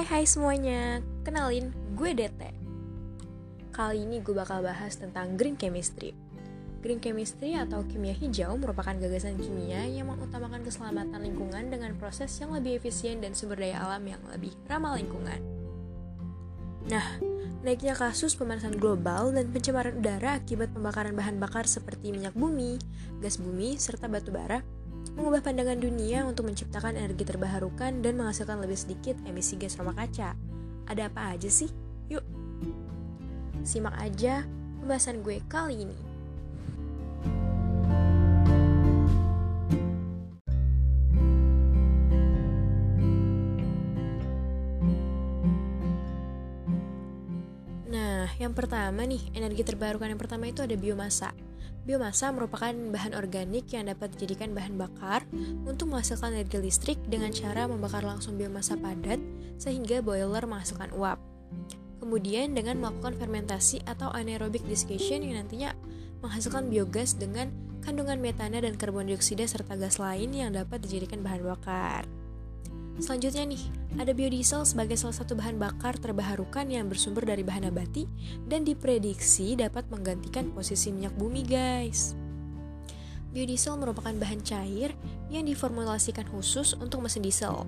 Hai semuanya, kenalin gue Dete. Kali ini gue bakal bahas tentang green chemistry. Green chemistry atau kimia hijau merupakan gagasan kimia yang mengutamakan keselamatan lingkungan dengan proses yang lebih efisien dan sumber daya alam yang lebih ramah lingkungan. Nah, naiknya kasus pemanasan global dan pencemaran udara akibat pembakaran bahan bakar seperti minyak bumi, gas bumi, serta batu bara mengubah pandangan dunia untuk menciptakan energi terbarukan dan menghasilkan lebih sedikit emisi gas rumah kaca. Ada apa aja sih? Yuk, simak aja pembahasan gue kali ini. Nah, yang pertama nih, energi terbarukan yang pertama itu ada biomasa. Biomasa merupakan bahan organik yang dapat dijadikan bahan bakar untuk menghasilkan energi listrik dengan cara membakar langsung biomasa padat sehingga boiler menghasilkan uap. Kemudian dengan melakukan fermentasi atau anaerobic desiccation yang nantinya menghasilkan biogas dengan kandungan metana dan karbon dioksida serta gas lain yang dapat dijadikan bahan bakar. Selanjutnya nih, ada biodiesel sebagai salah satu bahan bakar terbarukan yang bersumber dari bahan nabati dan diprediksi dapat menggantikan posisi minyak bumi, guys. Biodiesel merupakan bahan cair yang diformulasikan khusus untuk mesin diesel.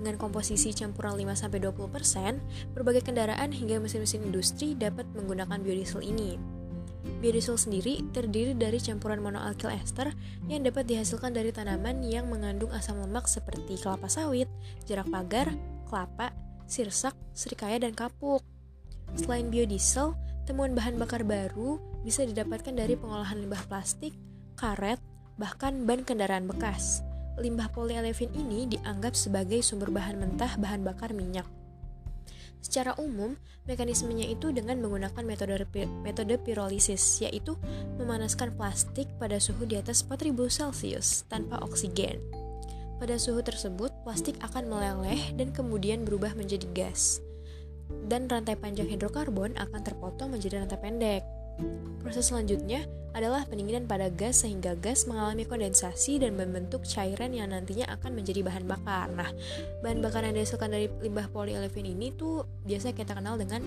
Dengan komposisi campuran 5-20%, berbagai kendaraan hingga mesin-mesin industri dapat menggunakan biodiesel ini. Biodiesel sendiri terdiri dari campuran monoalkyl ester yang dapat dihasilkan dari tanaman yang mengandung asam lemak seperti kelapa sawit, jerak pagar, kelapa, sirsak, serikaya, dan kapuk. Selain biodiesel, temuan bahan bakar baru bisa didapatkan dari pengolahan limbah plastik, karet, bahkan ban kendaraan bekas. Limbah polyolefin ini dianggap sebagai sumber bahan mentah bahan bakar minyak. Secara umum, mekanismenya itu dengan menggunakan metode metode pirolisis, yaitu memanaskan plastik pada suhu di atas 4000 Celcius tanpa oksigen. Pada suhu tersebut, plastik akan meleleh dan kemudian berubah menjadi gas. Dan rantai panjang hidrokarbon akan terpotong menjadi rantai pendek. Proses selanjutnya adalah pendinginan pada gas sehingga gas mengalami kondensasi dan membentuk cairan yang nantinya akan menjadi bahan bakar. Nah, bahan bakar yang dihasilkan dari limbah polyolefin ini tuh biasa kita kenal dengan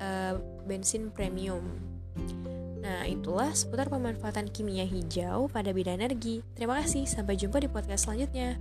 uh, bensin premium. Nah, itulah seputar pemanfaatan kimia hijau pada bidang energi. Terima kasih, sampai jumpa di podcast selanjutnya.